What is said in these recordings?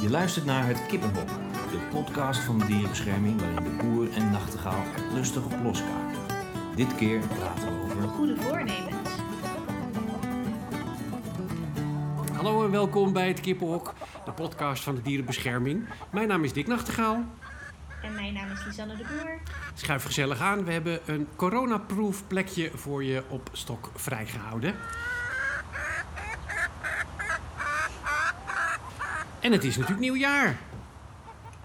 Je luistert naar Het Kippenhok, de podcast van de dierenbescherming waarin de boer en nachtegaal er lustig op loskaken. Dit keer praten we over... Goede voornemens. Hallo en welkom bij het Kippenhok, de podcast van de dierenbescherming. Mijn naam is Dick Nachtegaal. En mijn naam is Lisanne de Boer. Schuif gezellig aan. We hebben een coronaproof plekje voor je op stok vrijgehouden. En het is natuurlijk nieuwjaar.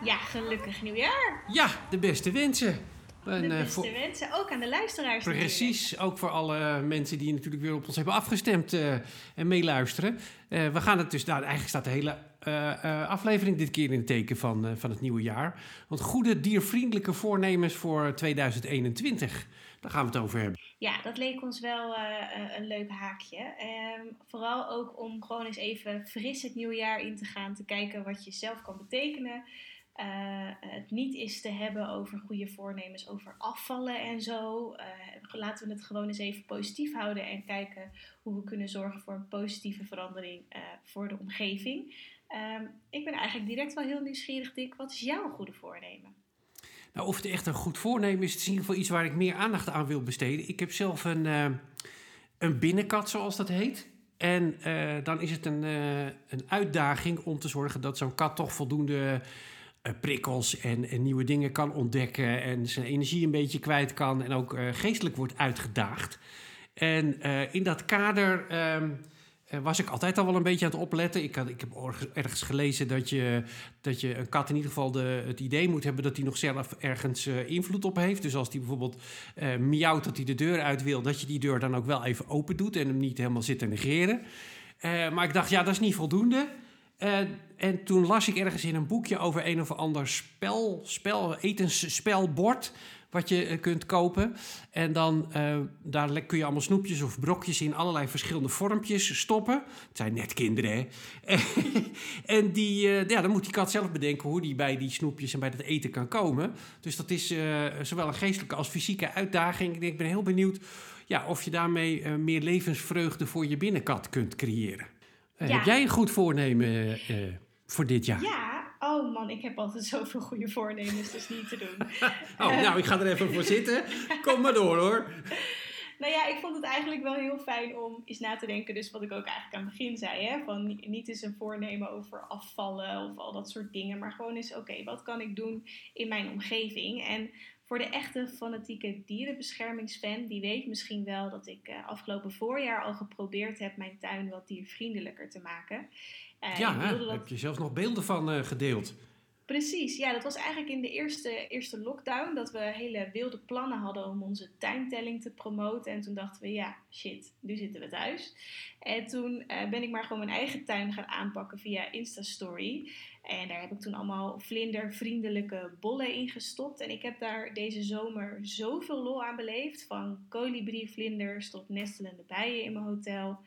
Ja, gelukkig nieuwjaar. Ja, de beste wensen. En, De eh, beste voor- wensen, ook aan de luisteraars. Precies, ook voor alle mensen die natuurlijk weer op ons hebben afgestemd eh, en meeluisteren. Eh, we gaan het dus, nou, eigenlijk staat de hele eh, eh, aflevering dit keer in het teken van, eh, van het nieuwe jaar. Want goede diervriendelijke voornemens voor 2021, daar gaan we het over hebben. Ja, dat leek ons wel eh, eh, een leuk haakje. Ehm, vooral ook om gewoon eens even fris het nieuwe jaar in te gaan. Te kijken wat je zelf kan betekenen. Eh, het niet is te hebben over goede voornemens, over afvallen en zo. Laten we het gewoon eens even positief houden en kijken hoe we kunnen zorgen voor een positieve verandering voor de omgeving. Ehm, ik ben eigenlijk direct wel heel nieuwsgierig, Dick. Wat is jouw goede voornemen? Nou, of het echt een goed voornemen is, het is in ieder geval iets waar ik meer aandacht aan wil besteden. Ik heb zelf een, eh, een binnenkat, zoals dat heet. En eh, dan is het een, eh, een uitdaging om te zorgen dat zo'n kat toch voldoende prikkels en, en nieuwe dingen kan ontdekken. En zijn energie een beetje kwijt kan en ook geestelijk wordt uitgedaagd. En in dat kader ehm, eh, was ik altijd al wel een beetje aan het opletten. Ik, ik heb ergens gelezen dat je, dat je een kat in ieder geval de, het idee moet hebben dat hij nog zelf ergens eh, invloed op heeft. Dus als hij bijvoorbeeld eh miauwt dat hij de deur uit wil, dat je die deur dan ook wel even open doet en hem niet helemaal zit te negeren. Eh, maar ik dacht, ja, dat is niet voldoende. Eh, en toen las ik ergens in een boekje over een of ander spel, spel etensspelbord wat je eh, kunt kopen. En dan eh, daar kun je allemaal snoepjes of brokjes in allerlei verschillende vormpjes stoppen. Het zijn net kinderen, hè? en die, eh, ja, dan moet die kat zelf bedenken hoe die bij die snoepjes en bij dat eten kan komen. Dus dat is zowel een geestelijke als fysieke uitdaging. Ik ben heel benieuwd ja, of je daarmee meer levensvreugde voor je binnenkat kunt creëren. Ja. Heb jij een goed voornemen voor dit jaar? Ja, oh man, ik heb altijd zoveel goede voornemens, dus niet te doen. Oh, nou, ik ga er even voor zitten. Kom maar door hoor. Nou ja, ik vond het eigenlijk wel heel fijn om eens na te denken. Dus wat ik ook eigenlijk aan het begin zei. Hè, van ni- niet eens een voornemen over afvallen of al dat soort dingen. Maar gewoon eens, oké, wat kan ik doen in mijn omgeving? En voor de echte fanatieke dierenbeschermingsfan, die weet misschien wel dat ik eh, afgelopen voorjaar al geprobeerd heb mijn tuin wat diervriendelijker te maken. Eh, Ja, hè? dat heb je zelfs nog beelden van eh, gedeeld. Precies, ja, dat was eigenlijk in de eerste, eerste lockdown dat we hele wilde plannen hadden om onze tuintelling te promoten. En toen dachten we, ja, shit, nu zitten we thuis. En toen eh, ben ik maar gewoon mijn eigen tuin gaan aanpakken via Instastory. En daar heb ik toen allemaal vlindervriendelijke bollen in gestopt. En ik heb daar deze zomer zoveel lol aan beleefd. Van kolibrievlinders tot nestelende bijen in mijn hotel.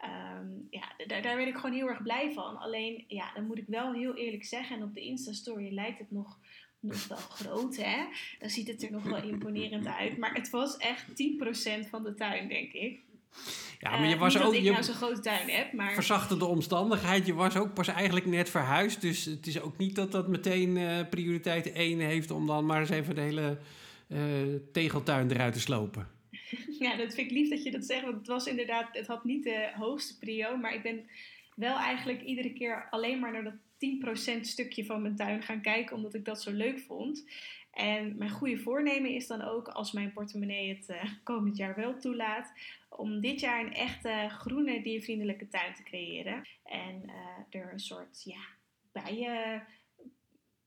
Ehm, ja, daar, daar werd ik gewoon heel erg blij van. Alleen, ja, dan moet ik wel heel eerlijk zeggen. En op de Insta-story lijkt het nog, nog wel groot, hè? Dan ziet het er nog wel imponerend uit. Maar het was echt 10% van de tuin, denk ik. Ja, maar je Eh, was ook... dat ik je nou zo'n grote tuin heb, maar... verzachte de omstandigheid. Je was ook pas eigenlijk net verhuisd. Dus het is ook niet dat dat meteen eh, prioriteit 1 heeft... om dan maar eens even de hele eh, tegeltuin eruit te slopen. Ja, dat vind ik lief dat je dat zegt. Want het was inderdaad, het had niet de hoogste prio. Maar ik ben wel eigenlijk iedere keer alleen maar naar dat 10% stukje van mijn tuin gaan kijken. Omdat ik dat zo leuk vond. En mijn goede voornemen is dan ook, als mijn portemonnee het eh, komend jaar wel toelaat, om dit jaar een echte groene diervriendelijke tuin te creëren. En eh, er een soort ja,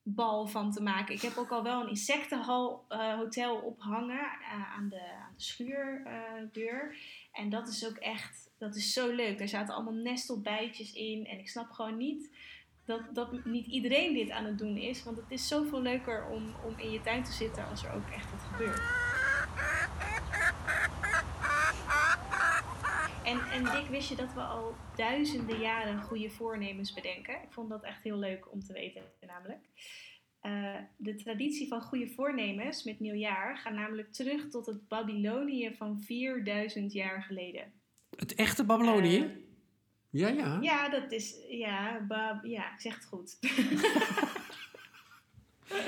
bijenbal van te maken. Ik heb ook al wel een insectenhal eh, hotel ophangen eh, aan, de, aan de schuurdeur. en dat is ook echt, dat is zo leuk. Daar zaten allemaal nestelbijtjes in. En ik snap gewoon niet dat, dat niet iedereen dit aan het doen is. Want het is zoveel leuker om, om in je tuin te zitten als er ook echt wat gebeurt. En, en Dick, wist je dat we al duizenden jaren goede voornemens bedenken? Ik vond dat echt heel leuk om te weten, namelijk. Eh, de traditie van goede voornemens met nieuwjaar gaat namelijk terug tot het Babylonië van 4000 jaar geleden. Het echte Babylonië? Eh, Ja, ja. Ja, dat is, ja, ja, ik zeg het goed.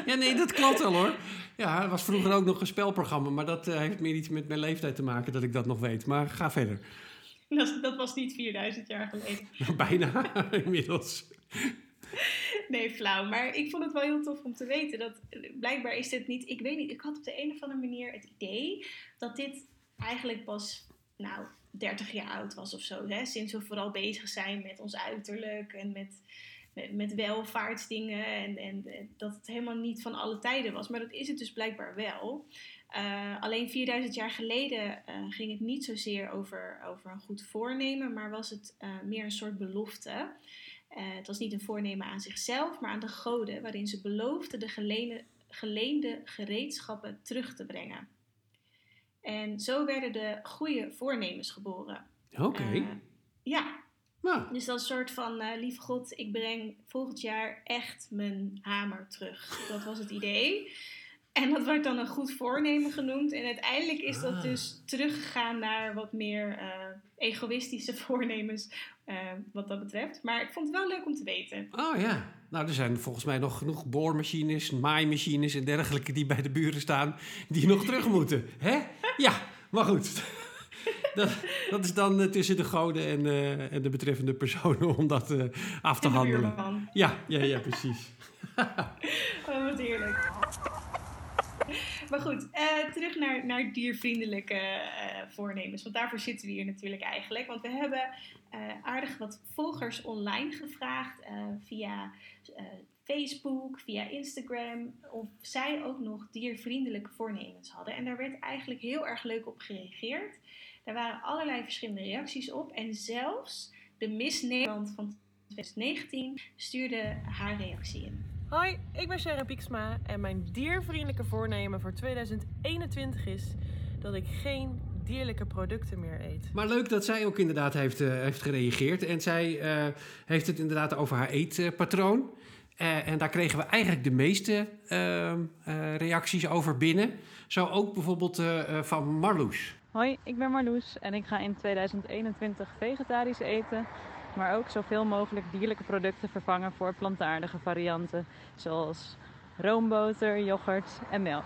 Ja, nee, dat klopt wel hoor. Ja, het was vroeger ook nog een spelprogramma, maar dat eh, heeft meer iets met mijn leeftijd te maken dat ik dat nog weet. Maar ga verder. dat, dat was niet 4000 jaar geleden. Bijna inmiddels. Nee, flauw. Maar ik vond het wel heel tof om te weten dat blijkbaar is dit niet. Ik weet niet, ik had op de een of andere manier het idee dat dit eigenlijk pas, nou, 30 jaar oud was of zo. Hè? Sinds we vooral bezig zijn met ons uiterlijk en met, met, met welvaartsdingen. En, en dat het helemaal niet van alle tijden was. Maar dat is het dus blijkbaar wel. Uh, alleen 4000 jaar geleden uh, ging het niet zozeer over, over een goed voornemen, maar was het uh, meer een soort belofte. Het was niet een voornemen aan zichzelf, maar aan de goden, waarin ze beloofden de geleende, geleende gereedschappen terug te brengen. En zo werden de goede voornemens geboren. Oké. Okay. Ja. Nou. Dus dat is een soort van, lieve God, ik breng volgend jaar echt mijn hamer terug. Dat was het idee. En dat werd dan een goed voornemen genoemd. En uiteindelijk is dat Ah. dus teruggegaan naar wat meer uh, egoïstische voornemens uh, wat dat betreft. Maar ik vond het wel leuk om te weten. Oh ja. Nou, er zijn volgens mij nog genoeg boormachines, maaimachines en dergelijke die bij de buren staan, die nog terug moeten. Hè? Ja, maar goed. Dat, dat is dan uh, tussen de goden en, uh, en de betreffende personen om dat uh, af te En de handelen. Ja, ja, ja, precies. Oh, wat heerlijk. Maar goed, uh, terug naar, naar diervriendelijke uh, voornemens. Want daarvoor zitten we hier natuurlijk eigenlijk. Want we hebben uh, aardig wat volgers online gevraagd via Facebook, via Instagram. Of zij ook nog diervriendelijke voornemens hadden. En daar werd eigenlijk heel erg leuk op gereageerd. Daar waren allerlei verschillende reacties op. En zelfs de Miss Nederland van 2019 stuurde haar reactie in. Hoi, ik ben Sharon Pieksma en mijn diervriendelijke voornemen voor 2021 is dat ik geen dierlijke producten meer eet. Maar leuk dat zij ook inderdaad heeft, uh, heeft gereageerd. En zij uh, heeft het inderdaad over haar eetpatroon. Uh, en daar kregen we eigenlijk de meeste reacties over binnen. Zo ook bijvoorbeeld van Marloes. Hoi, ik ben Marloes en ik ga in 2021 vegetarisch eten maar ook zoveel mogelijk dierlijke producten vervangen voor plantaardige varianten, zoals roomboter, yoghurt en melk.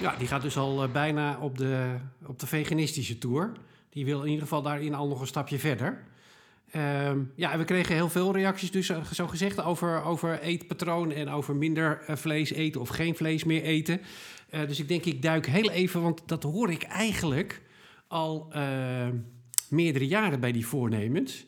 Ja, die gaat dus al uh, bijna op de, op de veganistische tour. Die wil in ieder geval daarin al nog een stapje verder. Um, ja, en we kregen heel veel reacties, dus uh, zo gezegd, over, over eetpatroon en over minder uh, vlees eten of geen vlees meer eten. dus ik denk, ik duik heel even, want dat hoor ik eigenlijk al meerdere jaren bij die voornemens.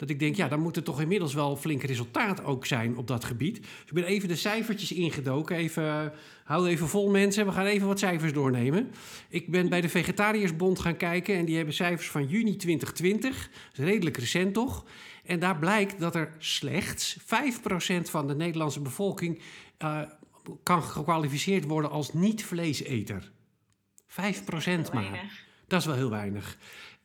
Dat ik denk, ja, dan moet er toch inmiddels wel flink resultaat ook zijn op dat gebied. Dus ik ben even de cijfertjes ingedoken. Even, hou even vol mensen. We gaan even wat cijfers doornemen. Ik ben bij de Vegetariërsbond gaan kijken en die hebben cijfers van juni 2020. Dat is redelijk recent toch? En daar blijkt dat er slechts 5% van de Nederlandse bevolking uh, kan gekwalificeerd worden als niet-vleeseter. 5% maar. Dat is wel heel weinig.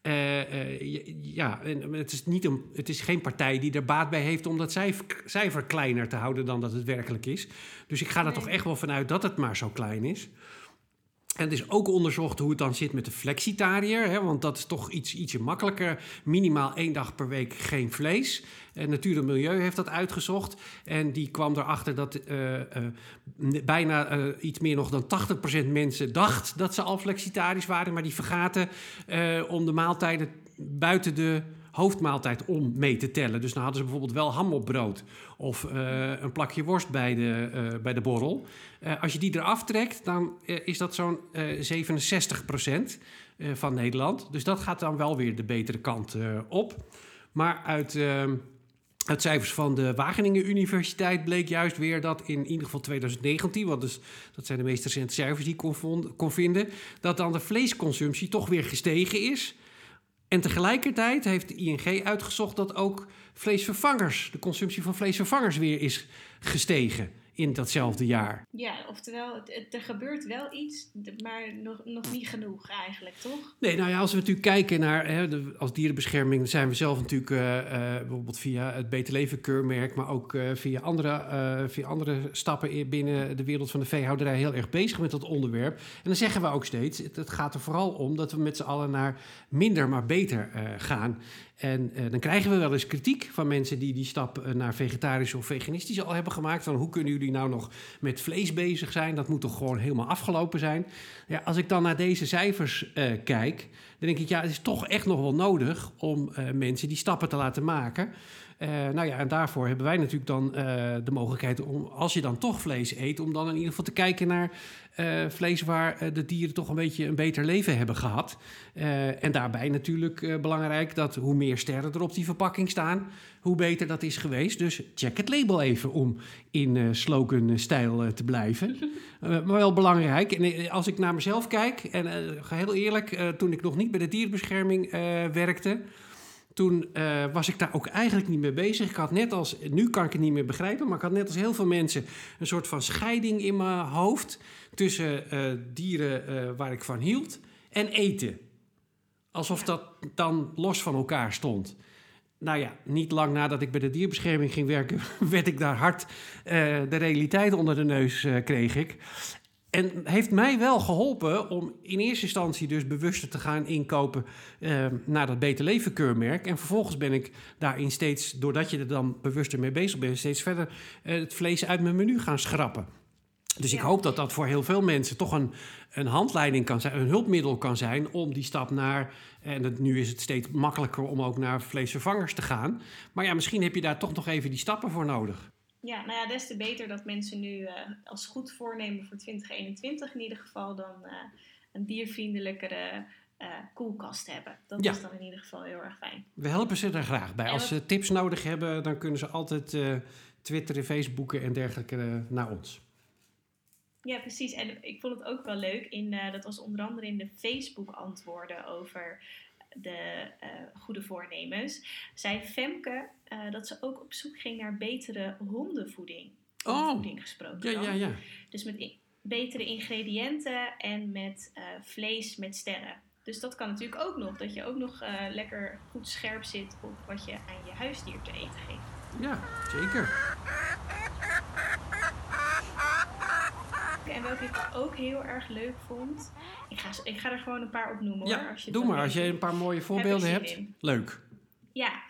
Uh, uh, ja, en het is, niet een, het is geen partij die er baat bij heeft om dat cijfer, cijfer kleiner te houden dan dat het werkelijk is. Dus ik ga er nee. toch echt wel vanuit dat het maar zo klein is. En het is ook onderzocht hoe het dan zit met de flexitariër. Hè, want dat is toch iets, ietsje makkelijker. Minimaal één dag per week geen vlees. En Natuur en Milieu heeft dat uitgezocht. En die kwam erachter dat uh, uh, bijna uh, iets meer nog dan 80% mensen dacht dat ze al flexitarisch waren. Maar die vergaten om de maaltijden buiten de hoofdmaaltijd om mee te tellen. Dus dan hadden ze bijvoorbeeld wel ham op brood of uh, een plakje worst bij de, uh, bij de borrel. Uh, als je die eraf trekt, dan is dat zo'n 67 procent van Nederland. Dus dat gaat dan wel weer de betere kant op. Maar uit, uit cijfers van de Wageningen Universiteit bleek juist weer dat in ieder geval 2019, want dus, dat zijn de meest recente cijfers die ik kon, kon vinden, dat dan de vleesconsumptie toch weer gestegen is. En tegelijkertijd heeft de ING uitgezocht dat ook vleesvervangers, de consumptie van vleesvervangers weer is gestegen in datzelfde jaar. Ja, oftewel, het, er gebeurt wel iets, maar nog, nog niet genoeg eigenlijk, toch? Nee, nou ja, als we natuurlijk kijken naar, hè, de, als dierenbescherming zijn we zelf natuurlijk eh, eh, bijvoorbeeld via het Beter Leven keurmerk, maar ook eh, via, andere, via andere stappen in- binnen de wereld van de veehouderij heel erg bezig met dat onderwerp. En dan zeggen we ook steeds, het, het gaat er vooral om dat we met z'n allen naar minder maar beter gaan. En eh, dan krijgen we wel eens kritiek van mensen die die stap eh, naar vegetarisch of veganistisch al hebben gemaakt. Van hoe kunnen jullie nou nog met vlees bezig zijn? Dat moet toch gewoon helemaal afgelopen zijn? Ja, als ik dan naar deze cijfers eh, kijk, dan denk ik, ja, het is toch echt nog wel nodig om mensen die stappen te laten maken. Eh, nou ja, en daarvoor hebben wij natuurlijk dan eh, de mogelijkheid om, als je dan toch vlees eet, om dan in ieder geval te kijken naar eh, vlees waar de dieren toch een beetje een beter leven hebben gehad. Eh, en daarbij natuurlijk belangrijk dat hoe meer sterren er op die verpakking staan, hoe beter dat is geweest. Dus check het label even om in slogan-stijl te blijven. Maar wel belangrijk. En als ik naar mezelf kijk, en heel eerlijk, toen ik nog niet bij de dierenbescherming eh, werkte, toen eh, was ik daar ook eigenlijk niet mee bezig. Ik had net als, nu kan ik het niet meer begrijpen, maar ik had net als heel veel mensen een soort van scheiding in mijn hoofd tussen eh, dieren eh, waar ik van hield en eten. Alsof dat dan los van elkaar stond. Nou ja, niet lang nadat ik bij de dierbescherming ging werken, werd ik daar hard de realiteit onder de neus kreeg ik. En heeft mij wel geholpen om in eerste instantie dus bewuster te gaan inkopen eh, naar dat Beter Leven keurmerk. En vervolgens ben ik daarin steeds, doordat je er dan bewuster mee bezig bent, steeds verder eh, het vlees uit mijn menu gaan schrappen. Dus ik hoop dat dat voor heel veel mensen toch een, een handleiding kan zijn, een hulpmiddel kan zijn om die stap naar. En het, nu is het steeds makkelijker om ook naar vleesvervangers te gaan. Maar ja, misschien heb je daar toch nog even die stappen voor nodig. Ja, nou ja, des te beter dat mensen nu eh, als goed voornemen voor 2021 in ieder geval dan eh, een diervriendelijkere eh, koelkast hebben. Dat Ja. is dan in ieder geval heel erg fijn. We helpen ze er graag bij. En Als ze tips nodig hebben, dan kunnen ze altijd twitteren, facebooken en dergelijke naar ons. Ja, precies. En ik vond het ook wel leuk. In, eh, dat was onder andere in de Facebook-antwoorden over de eh, goede voornemens. Zei Femke eh, dat ze ook op zoek ging naar betere hondenvoeding. Oh. Gesproken. Ja, dan. ja, ja. Dus met betere ingrediënten en met eh, vlees met sterren. Dus dat kan natuurlijk ook nog. Dat je ook nog lekker goed scherp zit op wat je aan je huisdier te eten geeft. Ja, zeker. En welke ik ook heel erg leuk vond. Ik ga, ik ga er gewoon een paar opnoemen hoor. Ja, als je doe maar. Als je een paar mooie voorbeelden hebt. Leuk. Ja,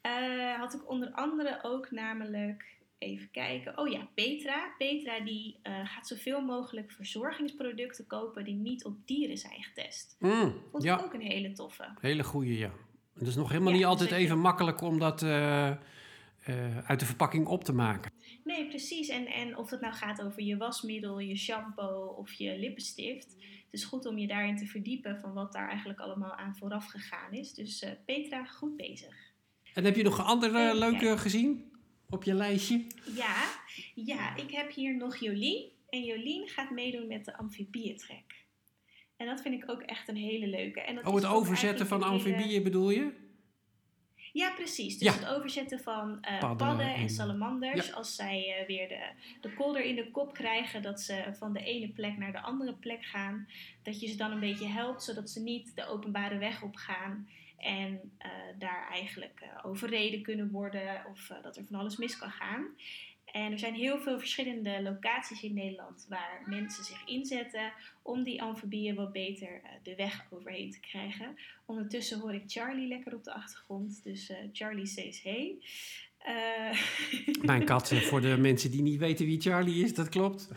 eh, had ik onder andere ook namelijk, even kijken, oh ja, Petra. Petra die eh, gaat zoveel mogelijk verzorgingsproducten kopen die niet op dieren zijn getest. Mm, Vond ik ja, ook een hele toffe. hele goeie, ja. Het is nog helemaal Ja, niet dus altijd even makkelijk om dat eh, eh, uit de verpakking op te maken. Nee, precies. En, en of het nou gaat over je wasmiddel, je shampoo of je lippenstift. Het is goed om je daarin te verdiepen van wat daar eigenlijk allemaal aan vooraf gegaan is. Dus eh, Petra, goed bezig. En heb je nog andere Even leuke gezien op je lijstje? Ja, ja, ik heb hier nog Jolien. En Jolien gaat meedoen met de amfibietrek. En dat vind ik ook echt een hele leuke. En dat Oh, het overzetten van hele- amfibieën bedoel je? Ja, precies. Dus Ja. het overzetten van eh, Padden padden, en salamanders. Als zij eh, weer de, de kolder in de kop krijgen, dat ze van de ene plek naar de andere plek gaan. Dat je ze dan een beetje helpt, zodat ze niet de openbare weg op gaan. En eh, daar eigenlijk overreden kunnen worden of dat er van alles mis kan gaan. En er zijn heel veel verschillende locaties in Nederland waar mensen zich inzetten om die amfibieën wat beter eh, de weg overheen te krijgen. Ondertussen hoor ik Charlie lekker op de achtergrond, dus eh, Charlie says hey. Eh, Mijn kat, voor de mensen die niet weten wie Charlie is, dat klopt.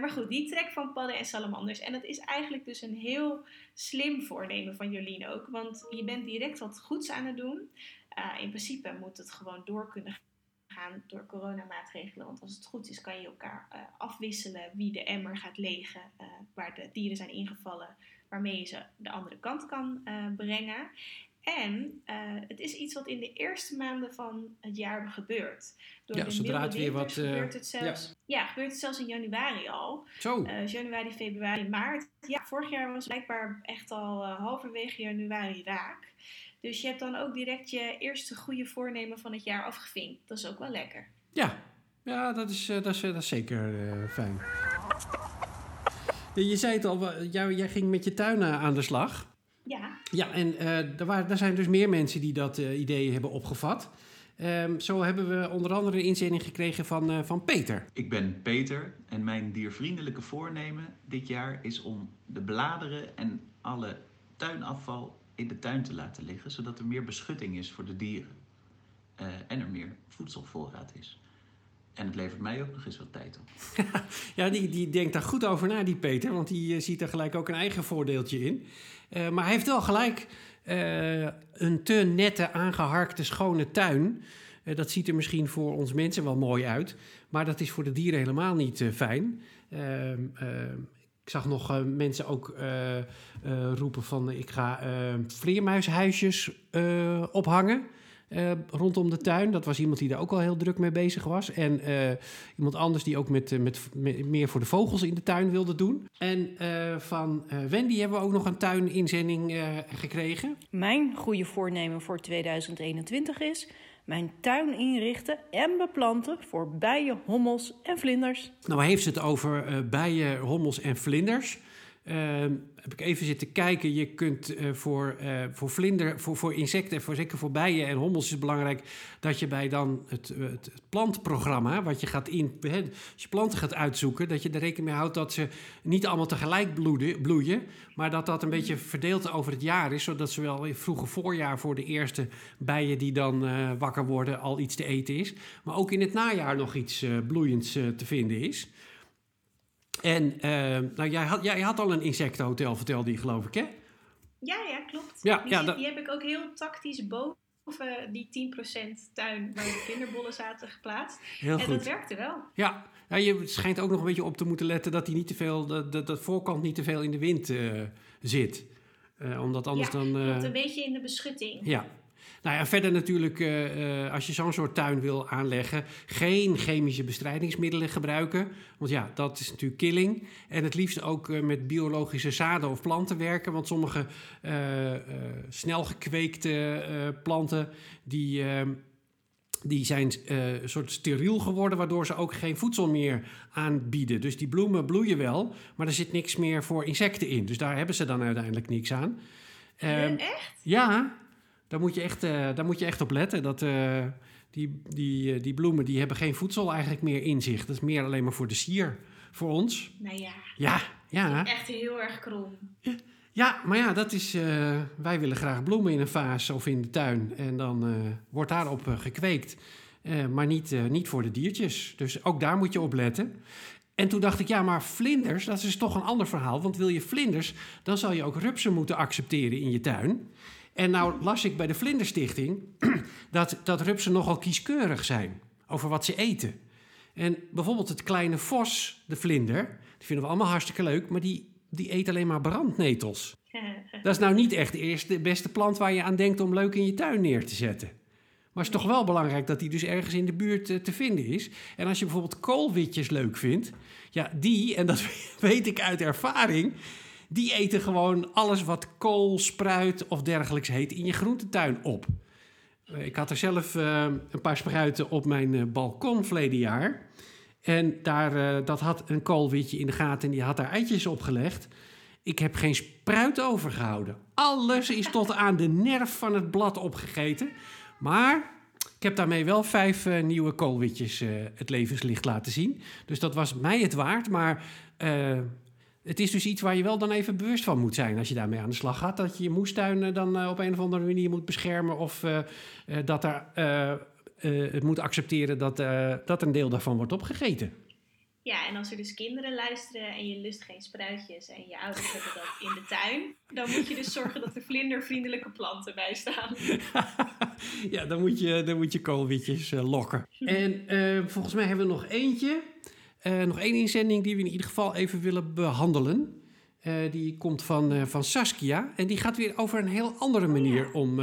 Maar goed, die trek van padden en salamanders. En dat is eigenlijk dus een heel slim voornemen van Jolien ook. Want je bent direct wat goeds aan het doen. In principe moet het gewoon door kunnen gaan door coronamaatregelen. Want als het goed is, kan je elkaar eh, afwisselen wie de emmer gaat legen. eh, waar de dieren zijn ingevallen. Waarmee je ze de andere kant kan eh, brengen. En het is iets wat in de eerste maanden van het jaar gebeurt. Door Ja, de zodra het weer wat, gebeurt het zelfs. Ja. gebeurt het zelfs in januari al. Zo, januari, februari, maart. Ja, vorig jaar was blijkbaar echt al halverwege januari raak. Dus je hebt dan ook direct je eerste goede voornemen van het jaar afgevinkt. Dat is ook wel lekker. ja. Ja, dat is, dat is, dat is zeker fijn. Je zei het al, jij ging met je tuin aan de slag. Ja. Ja, en er, waren, er zijn dus meer mensen die dat idee hebben opgevat. Um, zo hebben we onder andere een inzending gekregen van, uh, van Peter. Ik ben Peter en mijn diervriendelijke voornemen dit jaar is om de bladeren en alle tuinafval in de tuin te laten liggen, zodat er meer beschutting is voor de dieren uh, en er meer voedselvoorraad is. En het levert mij ook nog eens wat tijd op. ja, die, die denkt daar goed over na, die Peter, want die uh, ziet er gelijk ook een eigen voordeeltje in. maar hij heeft wel gelijk een te nette, aangeharkte, schone tuin. Dat ziet er misschien voor ons mensen wel mooi uit. Maar dat is voor de dieren helemaal niet fijn. Ik zag nog mensen ook roepen van... ik ga vleermuishuisjes ophangen. Rondom de tuin. Dat was iemand die daar ook al heel druk mee bezig was. En iemand anders die ook met, met, met, meer voor de vogels in de tuin wilde doen. En van Wendy hebben we ook nog een tuininzending gekregen. Mijn goede voornemen voor 2021 is mijn tuin inrichten en beplanten voor bijen, hommels en vlinders. Nou heeft het over bijen, hommels en vlinders. Uh, heb ik even zitten kijken. Je kunt uh, voor, uh, voor vlinder, voor, voor insecten, voor, zeker voor bijen en hommels is het belangrijk dat je bij dan het, het, het plantprogramma, wat je gaat in, als je planten gaat uitzoeken, dat je er rekening mee houdt dat ze niet allemaal tegelijk bloeden, bloeien, maar dat dat een beetje verdeeld over het jaar is, zodat zowel in vroege voorjaar voor de eerste bijen die dan uh, wakker worden al iets te eten is, maar ook in het najaar nog iets bloeiends te vinden is. En uh, nou, jij, had, jij had al een insectenhotel, vertelde je geloof ik, hè? Ja, ja, klopt. Ja, die, ja, die heb ik ook heel tactisch boven die 10% tuin waar de kinderbollen zaten geplaatst. Heel en goed. dat werkte wel. Ja, ja, je schijnt ook nog een beetje op te moeten letten dat die niet te veel, dat, dat, dat voorkant niet te veel in de wind uh, zit. Uh, omdat anders ja, dan. Uh, een beetje in de beschutting. Ja, nou ja, verder natuurlijk, uh, uh, als je zo'n soort tuin wil aanleggen, geen chemische bestrijdingsmiddelen gebruiken. Want ja, dat is natuurlijk killing. En het liefst ook uh, met biologische zaden of planten werken. Want sommige snel gekweekte planten, die, ehm, die zijn een soort steriel geworden, waardoor ze ook geen voedsel meer aanbieden. Dus die bloemen bloeien wel, maar er zit niks meer voor insecten in. Dus daar hebben ze dan uiteindelijk niks aan. Echt? Ja, daar moet je echt, uh, daar moet je echt op letten. Dat, uh, die, die, uh, die bloemen die hebben geen voedsel eigenlijk meer in zich. Dat is meer alleen maar voor de sier. Voor ons. Nou ja. Ja, ja. Echt heel erg krom. Ja, maar ja, dat is. wij willen graag bloemen in een vaas of in de tuin. En dan wordt daarop gekweekt. maar niet, niet voor de diertjes. Dus ook daar moet je op letten. En toen dacht ik, ja, maar vlinders, dat is toch een ander verhaal. Want wil je vlinders, dan zal je ook rupsen moeten accepteren in je tuin. En nou las ik bij de Vlinderstichting dat, dat rupsen nogal kieskeurig zijn over wat ze eten. En bijvoorbeeld het kleine vos, de vlinder, die vinden we allemaal hartstikke leuk, maar die, die eet alleen maar brandnetels. Dat is nou niet echt de eerste, beste plant waar je aan denkt om leuk in je tuin neer te zetten. Maar het is toch wel belangrijk dat die dus ergens in de buurt uh, te vinden is. En als je bijvoorbeeld koolwitjes leuk vindt, ja, die, en dat weet ik uit ervaring, die eten gewoon alles wat kool, spruit of dergelijks heet in je groentetuin op. Eh, ik had er zelf uh, een paar spruiten op mijn uh, balkon verleden jaar. En daar, dat had een koolwitje in de gaten en die had daar eitjes op gelegd. Ik heb geen spruit overgehouden. Alles is tot aan de nerf van het blad opgegeten. Maar ik heb daarmee wel vijf nieuwe koolwitjes het levenslicht laten zien. Dus dat was mij het waard. Maar het is dus iets waar je wel dan even bewust van moet zijn als je daarmee aan de slag gaat. Dat je je moestuin dan uh, op een of andere manier moet beschermen. Of uh, uh, dat er, het moet accepteren dat, dat een deel daarvan wordt opgegeten. Ja, en als er dus kinderen luisteren en je lust geen spruitjes en je ouders hebben dat in de tuin, dan moet je dus zorgen dat er vlindervriendelijke planten bij staan. ja, dan moet je, dan moet je koolwitjes lokken. En volgens mij hebben we nog eentje. Uh, nog één inzending die we in ieder geval even willen behandelen. Uh, die komt van, uh, van Saskia. En die gaat weer over een heel andere manier om,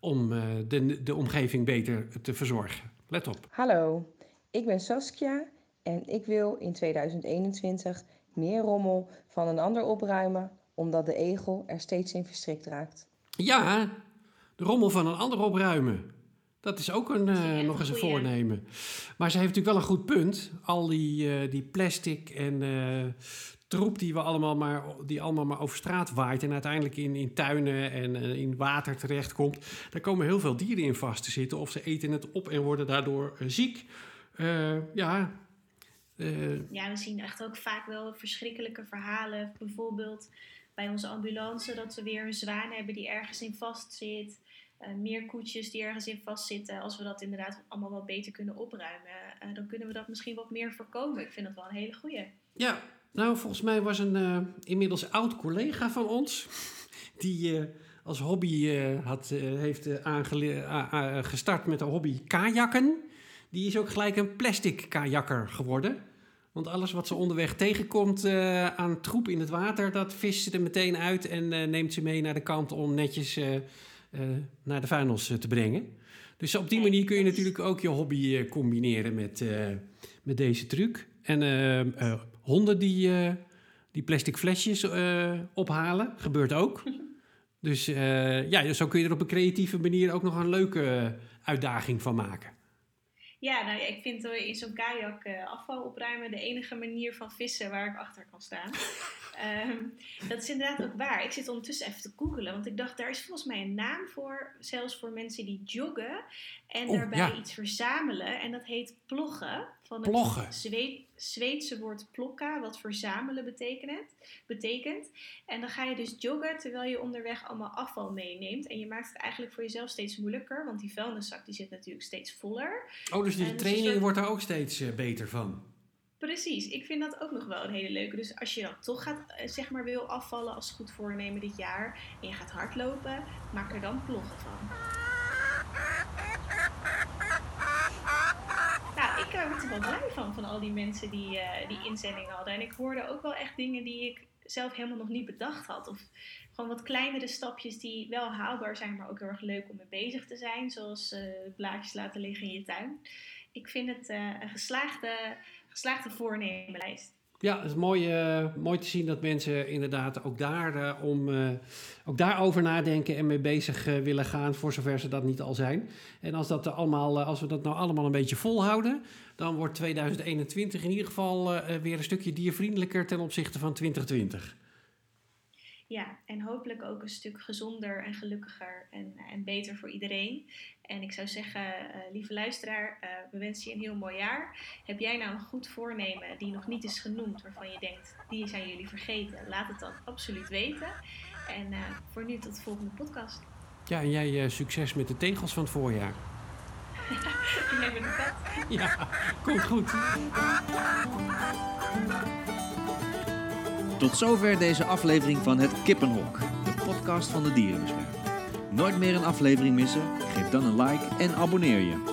om de, de omgeving beter te verzorgen. Let op. Hallo, ik ben Saskia en ik wil in 2021 meer rommel van een ander opruimen, omdat de egel er steeds in verstrikt raakt. Ja, de rommel van een ander opruimen. Dat is ook een, eh, nog eens een goeie. voornemen. Maar ze heeft natuurlijk wel een goed punt. Al die, eh, die plastic en eh, troep die, we allemaal maar, die allemaal maar over straat waait... en uiteindelijk in, in tuinen en in water terechtkomt... daar komen heel veel dieren in vast te zitten. Of ze eten het op en worden daardoor ziek. Ja, Ja, we zien echt ook vaak wel verschrikkelijke verhalen. Bijvoorbeeld bij onze ambulance dat we weer een zwaan hebben die ergens in vastzit. Eh, meer koetjes die ergens in vastzitten. Als we dat inderdaad allemaal wat beter kunnen opruimen, eh, dan kunnen we dat misschien wat meer voorkomen. Ik vind dat wel een hele goeie. Ja, nou volgens mij was een eh, inmiddels oud collega van ons... die als hobby had, heeft gestart met de hobby kajakken. Die is ook gelijk een plastic kajakker geworden. Want alles wat ze onderweg tegenkomt aan troep in het water... dat vist ze er meteen uit en neemt ze mee naar de kant... om netjes naar de vuilnis eh, te brengen. Dus op die manier kun je natuurlijk ook je hobby eh, combineren met, eh, met deze truc. En eh, eh, honden die, eh, die plastic flesjes eh, ophalen, gebeurt ook. Dus eh, ja, zo kun je er op een creatieve manier ook nog een leuke eh, uitdaging van maken. Ja, nou ik vind in zo'n kajak eh, afval opruimen de enige manier van vissen waar ik achter kan staan. Ehm, dat is inderdaad ook waar. Ik zit ondertussen even te googelen, want ik dacht, daar is volgens mij een naam voor, zelfs voor mensen die joggen en daarbij ja. iets verzamelen. En dat heet ploggen. Van het Ploggen. Zweed- Zweedse woord plokka, wat verzamelen betekent, betekent. En dan ga je dus joggen terwijl je onderweg allemaal afval meeneemt. En je maakt het eigenlijk voor jezelf steeds moeilijker, want die vuilniszak die zit natuurlijk steeds voller. Oh, dus die En dus training soort- wordt daar ook steeds eh, beter van. Precies, ik vind dat ook nog wel een hele leuke. Dus als je dan toch gaat, eh, zeg maar, wil afvallen als goed voornemen dit jaar en je gaat hardlopen, maak er dan ploggen van. Nou, ik word er wel blij van, van al die mensen die eh, die inzending hadden. En ik hoorde ook wel echt dingen die ik zelf helemaal nog niet bedacht had. Of gewoon wat kleinere stapjes die wel haalbaar zijn, maar ook heel erg leuk om mee bezig te zijn. Zoals eh, blaadjes laten liggen in je tuin. Ik vind het eh, een geslaagde, geslaagde voornemenlijst. Ja, het is mooi, eh, mooi te zien dat mensen inderdaad ook, daar, eh, om, eh, ook daarover nadenken en mee bezig willen gaan, voor zover ze dat niet al zijn. En als, dat allemaal, als we dat nou allemaal een beetje volhouden, dan wordt 2021 in ieder geval weer een stukje diervriendelijker ten opzichte van 2020. Ja, en hopelijk ook een stuk gezonder en gelukkiger en, en beter voor iedereen. En ik zou zeggen, eh, lieve luisteraar, eh, we wensen je een heel mooi jaar. Heb jij nou een goed voornemen die nog niet is genoemd, waarvan je denkt, die zijn jullie vergeten? Laat het dan absoluut weten. En eh, voor nu tot de volgende podcast. Ja, en jij succes met de tegels van het voorjaar. Jij bent een kat. Ja, komt goed. Tot zover deze aflevering van Het Kippenhok, de podcast van de Dierenbescherming. Nooit meer een aflevering missen? Geef dan een like en abonneer je.